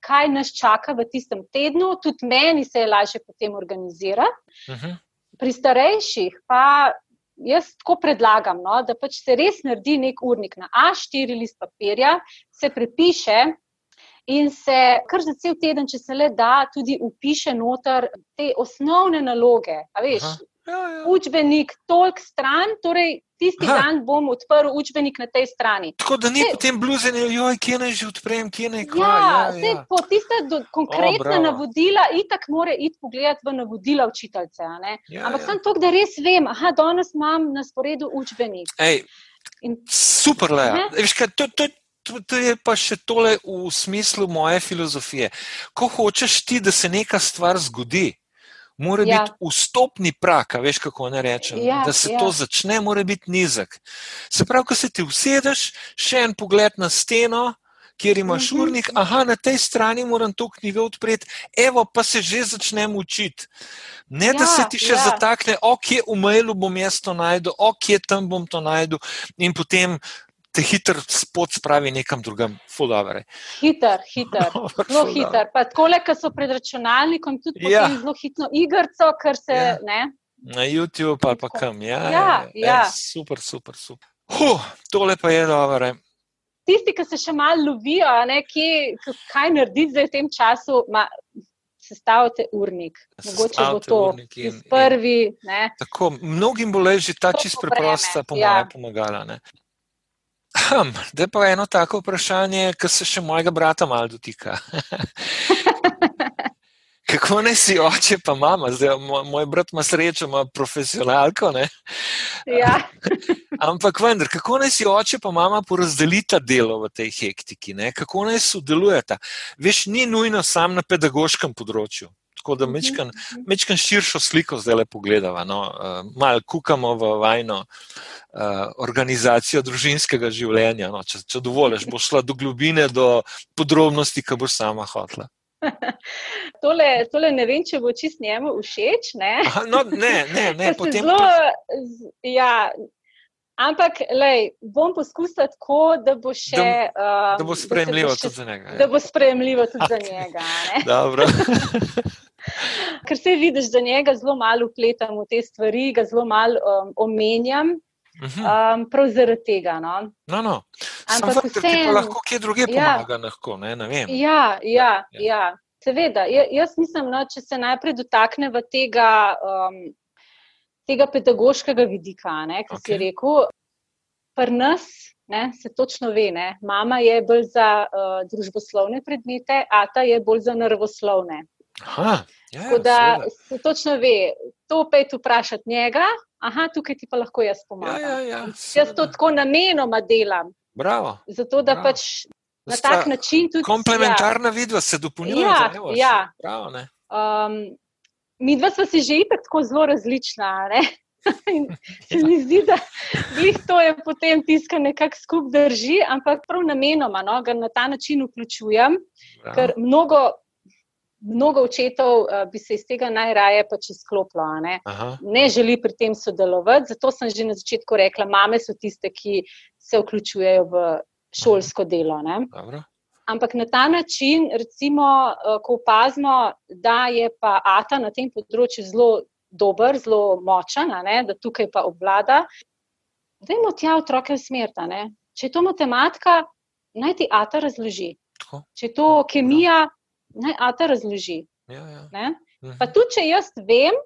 kaj nas čaka v tistem tednu, tudi meni se je lažje potem organizirati. Uh -huh. Pri starejših pa. Jaz tako predlagam, no, da pač se res naredi nek urnik na A4 list papirja, se prepiše, in se kar za cel teden, če se le da, tudi upiše noter te osnovne naloge. Veš, ja, ja. Učbenik, tolk stran, torej tisti Aha. dan bom odprl učbenik na tej strani. Tako da ni potem bluzenje, joj, kje naj že odprem, kje naj kva. Ja, ja, ja. po tiste do, konkretne o, navodila, itak mora iti pogledati v navodila učiteljce. Ja, Ampak ja. sem to, da res vem, aha, danes imam na sporedu učbenik. Ej, In, super, le. To, to, to, to je pa še tole v smislu moje filozofije. Ko hočeš ti, da se neka stvar zgodi, mora ja. biti vstopni prak, veš kako ne rečem. Ja, da se ja. to začne, mora biti nizek. Se pravi, ko se ti usedeš, še en pogled na steno. Ker imaš mhm. urnik, aha, na tej strani moram to knjigo odpreti, evo, pa se že začnem učiti. Ne, ja, da se ti še ja. zatakne, ok, v mailu bom jaz to najdel, ok, tam bom to najdel, in potem te hiter spod spravi nekam drugam, fulovere. Hiter, hiter, zelo hiter. Pa tako le, ker so pred računalnikom tudi ja. zelo hitro igrico, ker se ja. ne. Na YouTube ali pa kam. Ja, ja, ja. ja. E, super, super, super. Huh, tole pa je dobro. Tisti, ki se še malo lovijo, ne, kje, kaj narediti zdaj v tem času, ma, sestavite urnik. Mogoče bo to in, prvi. In, tako, mnogim bo leži ta čist preprosta, pa ja. pomagala. Ne. Hm, da pa eno tako vprašanje, ki se še mojega brata malo dotika. Kako naj si oče, pa mama, zdaj moj, moj brat ima srečo, ima profesionalko. Ja. Ampak vendar, kako naj si oče, pa mama porazdelita delo v tej hektiki, ne? kako naj sodelujeta. Veš, ni nujno sam na pedagoškem področju. Tako da mečkam mhm. širšo sliko zdaj le pogledamo. No? Uh, Mal kukamo v vajno uh, organizacijo družinskega življenja. No? Če, če dovoliš, boš šla do globine, do podrobnosti, ki boš sama hotla. Tole, tole ne vem, če bo čist njemu všeč. Ne, Aha, no, ne, ne, ne potem. Zelo, ja, ampak lej, bom poskusila tako, da bo še. Da, um, da bo sprejemljivo tudi za njega. Ja. Da bo sprejemljivo tudi okay. za njega. Ker se vidiš, da njega zelo malo upletam v te stvari, ga zelo malo um, omenjam. Mhm. Um, prav zaradi tega. No. No, no. Ampak vsem, ti pa lahko kje druge ja. pomaga. Lahko, ne, ne ja, ja, ja, ja. Seveda, ja, jaz mislim, no, če se najprej dotaknemo tega, um, tega pedagoškega vidika, ki okay. si rekel, pri nas ne, se točno ve, ne, mama je bolj za uh, družboslovne predmete, ata je bolj za naravoslovne. Aha, ja, Tako da se točno ve, to tu vprašati njega, aha, tukaj ti pa lahko jaz pomagam. Ja, ja, ja, jaz to tako namenoma delam. Bravo, zato da bravo. pač na tak način tudi. Komplementarna ja. vidva se dopolnjuje. Ja, ja. Um, mi dva smo si že itak tako zelo različna. Ne? In se mi zdi, da to je potem tisto, kar nekako skupaj drži, ampak prav namenoma no, ga na ta način vključujem, Bravo. ker mnogo mnogo očetov uh, bi se iz tega najraje pač izklopilo. Ne? ne želi pri tem sodelovati, zato sem že na začetku rekla, mame so tiste, ki se vključujejo v šolsko delo. Ampak na ta način, recimo, uh, ko opazimo, da je pa Ata na tem področju zelo dober, zelo močen, da tukaj pa obvlada, da jim tja otroke usmerta. Če je to matematika, naj ti Ata razloži. Če je to kemija, naj Ata razloži. Ja, ja. Mhm. Pa tudi, če jaz vem,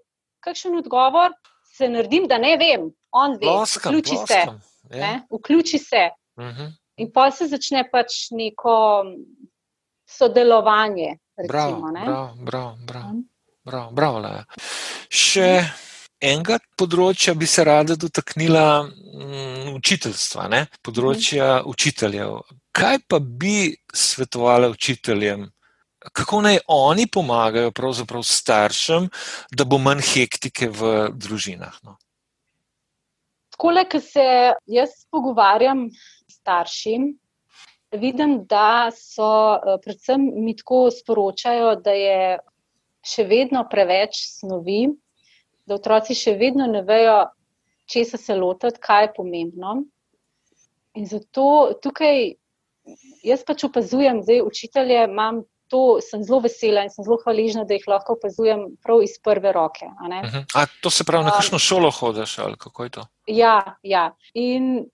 kakšen odgovor, se naredim, da ne vem. On ve, ploskam, vključi ploskam. se. Ja. Vključi se. Uh mhm. -huh. In pa se začne pač neko sodelovanje. Recimo, bravo, bravo, bravo, mhm. bravo, bravo, bravo Še enega področja bi se rada dotaknila um, učiteljstva, ne? področja učiteljev. Kaj pa bi svetovala učiteljem, kako naj oni pomagajo staršem, da bo manj hektike v družinah? No? Tako, ko se jaz pogovarjam s starši, vidim, da so eh, predvsem mi tako sporočajo, da je še vedno preveč snovi, da otroci še vedno ne vejo, česa se lotiti, kaj je pomembno. In zato tukaj jaz pač opazujem, da imam to sem zelo vesela in sem zelo hvaležna, da jih lahko opazujem prav iz prve roke. Uh mhm. -huh. A to se pravi, na kakšno šolo hodiš ali kako je to? Ja, ja. in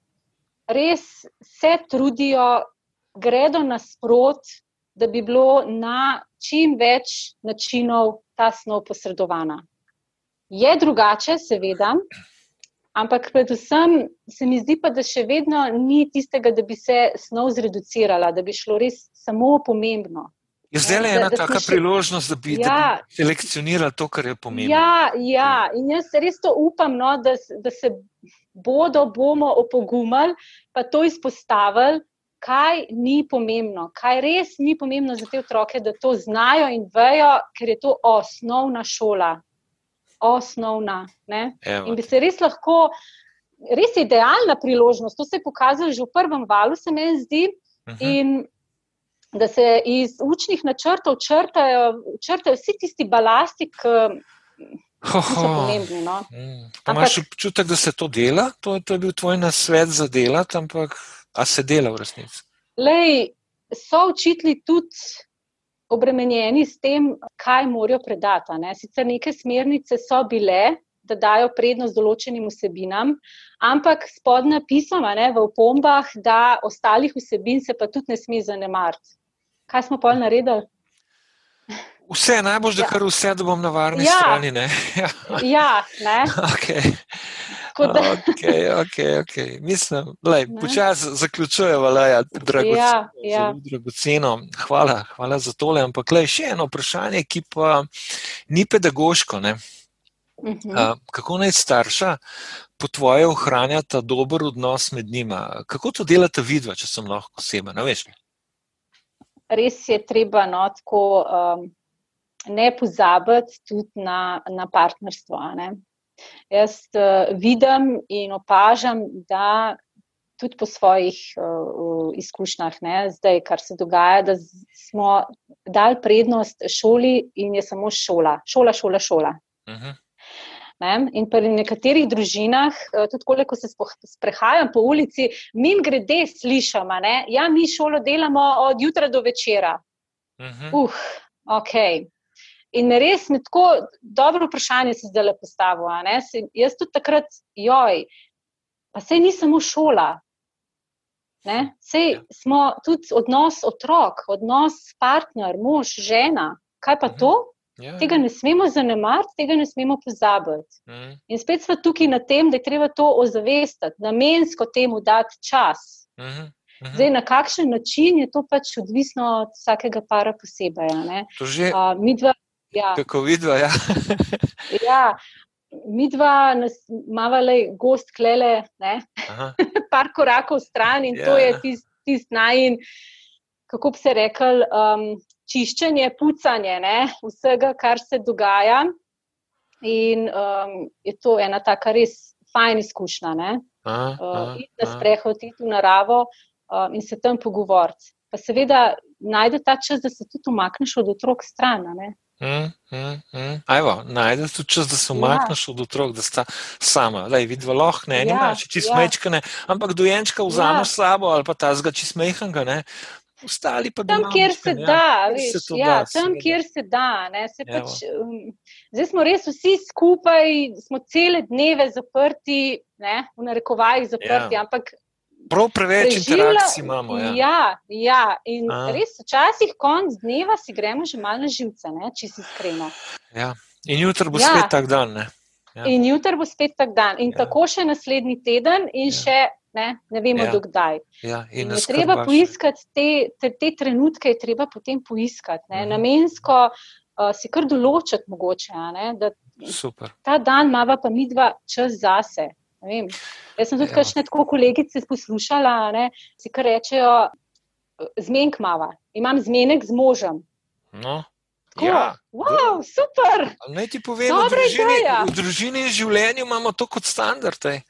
res se trudijo, gredo nasprot, da bi bilo na čim več načinov ta snov posredovana. Je drugače, seveda, Ampak predvsem se mi zdi pa, da še vedno ni tistega, da bi se snov zreducirala, da bi šlo res samo pomembno. Je zdaj le ena taka še... priložnost, da bi, ja. da bi selekcionirali to, kar je pomembno. Ja, ja. in jaz res to upam, no, da, da se bodo, bomo opogumali, pa to izpostavili, kaj ni pomembno, kaj res ni pomembno za te otroke, da to znajo in vejo, ker je to osnovna šola. Osnovna. In bi se res lahko, res je idealna priložnost, to se je pokazalo že v prvem valu, se mi zdi. Uh mhm. -huh da se iz učnih načrtov črtajo, črtajo vsi tisti balasti, ki so pomembni. No? Mm. Imáš občutek, da se to dela? To, to je bil tvoj nasvet za delati, ampak a se dela v resnici? Lej, so učitelji tudi obremenjeni s tem, kaj morajo predati. Ne? Sicer neke smernice so bile. Da dajo prednost določenim vsebinam, ampak spodnja pisama ne, v opombah, da ostalih vsebin se pa tudi ne sme zanemariti kaj smo pol naredili? Vse, najbolj, da ja. kar vse, da bom na varni ja. strani. Ne? ja, ne. Okay. Okay, okay, okay. Mislim, da počasi zaključujemo, da je dragoceno. Ja, ja. Hvala, hvala za tole. Ampak le še eno vprašanje, ki pa ni pedagoško. Uh -huh. uh, kako naj starša po tvoje ohranjata dober odnos med njima? Kako to delate vidva, če sem lahko oseba? Res je treba no, tako, um, ne pozabiti tudi na, na partnerstvo. Jaz uh, vidim in opažam, da tudi po svojih uh, izkušnjah, ne, zdaj, kar se dogaja, da smo dali prednost šoli in je samo šola, šola, šola, šola. Uh mhm. -huh. Ne? In pri nekaterih družinah, eh, tudi koliko se sprehajam po ulici, min grede slišam, da ja, mi šolo delamo od jutra do večera. Uh -huh. uh, ok. In res me tako dobro vprašanje se zdaj le postavil. Jaz tudi takrat, joj, pa sej ni samo šola. Ne? Sej ja. smo tudi odnos otrok, odnos partner, mož, žena. Kaj pa uh -huh. to? Ja, tega ja. ne smemo zanemariti, tega ne smemo pozabiti. Mm. In spet smo tukaj na tem, da je treba to ozavestiti, namensko temu dati čas. Mm -hmm. Zdaj, na kakšen način je to pač odvisno od vsakega para posebej. Uh, midva, ja. Kako vidva? Ja. ja, midva imamo le gost klele, par korakov stran in ja. to je tisti tist najin, kako bi se rekel. Um, čiščenje, pucanje ne, vsega, kar se dogaja. In um, je to ena taka res fajn izkušnja. Uh, iti na sprehod, iti v naravo um, in se tam pogovoriti. Pa seveda najde ta čas, da se tudi umakneš od otrok stran. Mm, mm, mm. Ajvo, najde tudi čas, da se ja. umakneš ja. od otrok, da sta sama. Lej, vidva lahko, ne, ja, nima, če ti ja. smečka, ampak dojenčka vzameš ja. sabo ali pa ta zga, če smehanga, ne, ostali pa tam, kjer se da, veš, se ja, da, tam, kjer se da. Se pač, um, zdaj smo res vsi skupaj, smo cele dneve zaprti, ne, v narekovajih zaprti, ja. ampak. Prav preveč interakcij imamo. Ja, ja, ja. in A. res včasih konc dneva si gremo že malo na živce, ne, če si iskreno. Ja. In jutro bo ja. spet tak dan. Ja. In jutro bo spet tak dan. In ja. tako še naslednji teden, in ja. še ne, ne vemo, ja. dokdaj. Ja, in in treba poiskati te, te, te trenutke, je treba potem poiskati. Ne, mhm. Namensko uh, si kar določiti, mogoče. Ne, ta dan ima pa mi dva čas zase. Jaz sem tudi ja. kakšne tako kolegice poslušala, ne, si kar rečejo, zmenk mava, imam zmenek z možem. No. Ja, wow, super. Naj ti povem, v družini, v družini in življenju imamo to kot standard. Ej.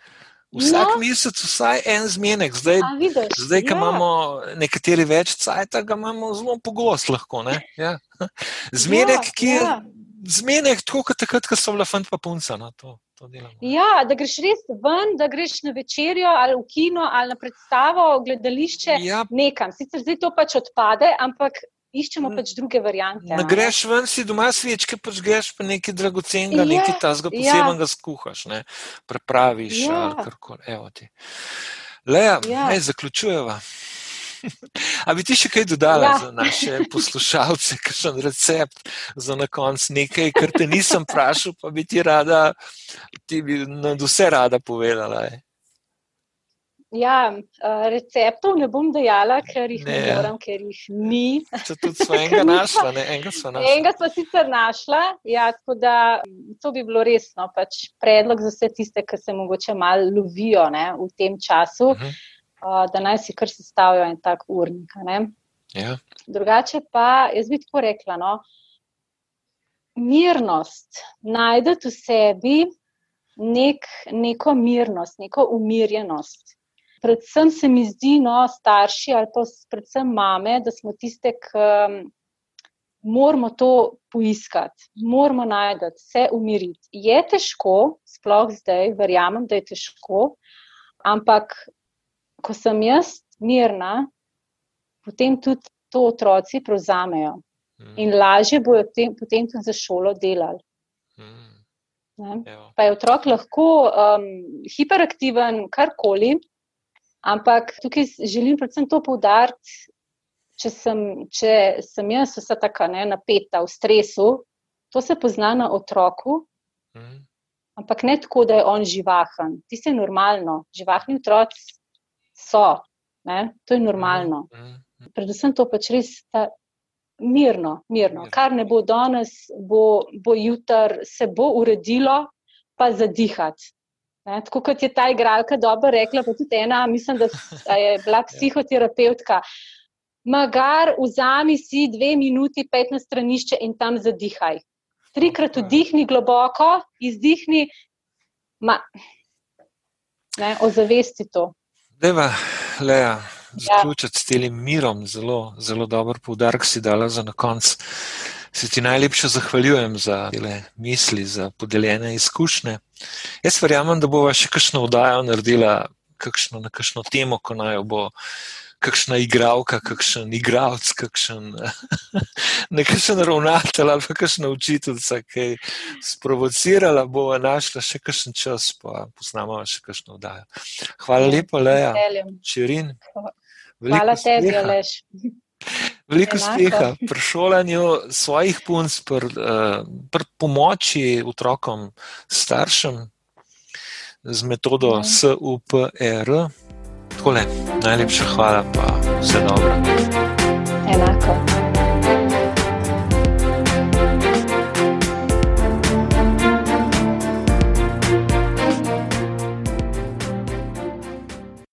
Vsak no. mesec, vsaj en zmenek, zdaj, zdaj ko ja. imamo nekateri več cajt, ga imamo zelo pogosto. Ja. Zmenek, ja, ki je ja. zmenek, tako kot takrat, ko so bile fant pa punca. No, to, to ja, da greš res ven, da greš na večerjo ali v kino ali na predstavo, gledališče, ja. nekam. Sicer zdaj to pač odpade, ampak iščemo pač druge variante. Ne greš ven, si doma svečke, pač greš pa nekaj dragocenega, je, nekaj tazga posebnega ja. skuhaš, ne? prepraviš ja. ali karkoli. Leja, ja. zaključujeva. A bi ti še kaj dodala ja. za naše poslušalce, kakšen recept za na koncu nekaj, kar te nisem vprašal, pa bi ti rada, ti bi nad vse rada povedala? Je. Ja, receptov ne bom dejala, ker jih ne, ne moram, ker jih ni. Če tudi smo enega našla, ne enega smo našla. Enega smo sicer našla, ja, tako da to bi bilo resno. Pač predlog za vse tiste, ki se mogoče malo lovijo ne, v tem času, uh -huh. uh, da naj si kar sestavijo en tak urnik. Ja. Drugače pa, jaz bi tako rekla, no, mirnost, najdete v sebi nek, neko mirnost, neko umirjenost predvsem se mi zdi, no, starši ali pa predvsem mame, da smo tiste, ki um, moramo to poiskati, moramo najti, se umiriti. Je težko, sploh zdaj, verjamem, da je težko, ampak ko sem jaz mirna, potem tudi to otroci prevzamejo mm. in lažje bojo tem, potem tudi za šolo delali. Mm. Pa je otrok lahko um, hiperaktiven, karkoli, Ampak tukaj želim predvsem to poudariti, če sem, če sem jaz vsa tako ne, napeta v stresu, to se pozna na otroku, mm. ampak ne tako, da je on živahen. Ti si normalno, živahni otroci so, ne, to je normalno. Mm. Mm. Predvsem to pač res ta. Mirno, mirno. Kar ne bo danes, bo, bo jutri, se bo uredilo, pa zadihati. Ne, tako kot je ta igralka dobro rekla, pa tudi ena, mislim, da je bila psihoterapeutka. Magar, vzami si dve minuti, pet na stranišče in tam zadihaj. Trikrat vdihni globoko, izdihni, ma, ne, ozavesti to. Deva, Leja, zaključiti ja. s tem mirom, zelo, zelo dober poudarek si dala za na koncu se ti najlepše zahvaljujem za te misli, za podeljene izkušnje. Jaz verjamem, da bova še kakšno vdajo naredila kakšno, na kakšno temo, ko naj jo bo. Kakšna igralka, kakšen igralec, kakšen nekakšen ravnatelj ali pa kakšna učiteljica, ki je sprovocirala, bo našla še kakšen čas, pa poznamo še kakšno vdajo. Hvala lepa, Leja. Čirin. Hvala tebi, Aleš. Veliko uspeha pri šolanju svojih punc, pri, uh, pri pomoči otrokom, staršem z metodo ja. SUPR. Takole, najlepša hvala, pa vse dobro. Enako.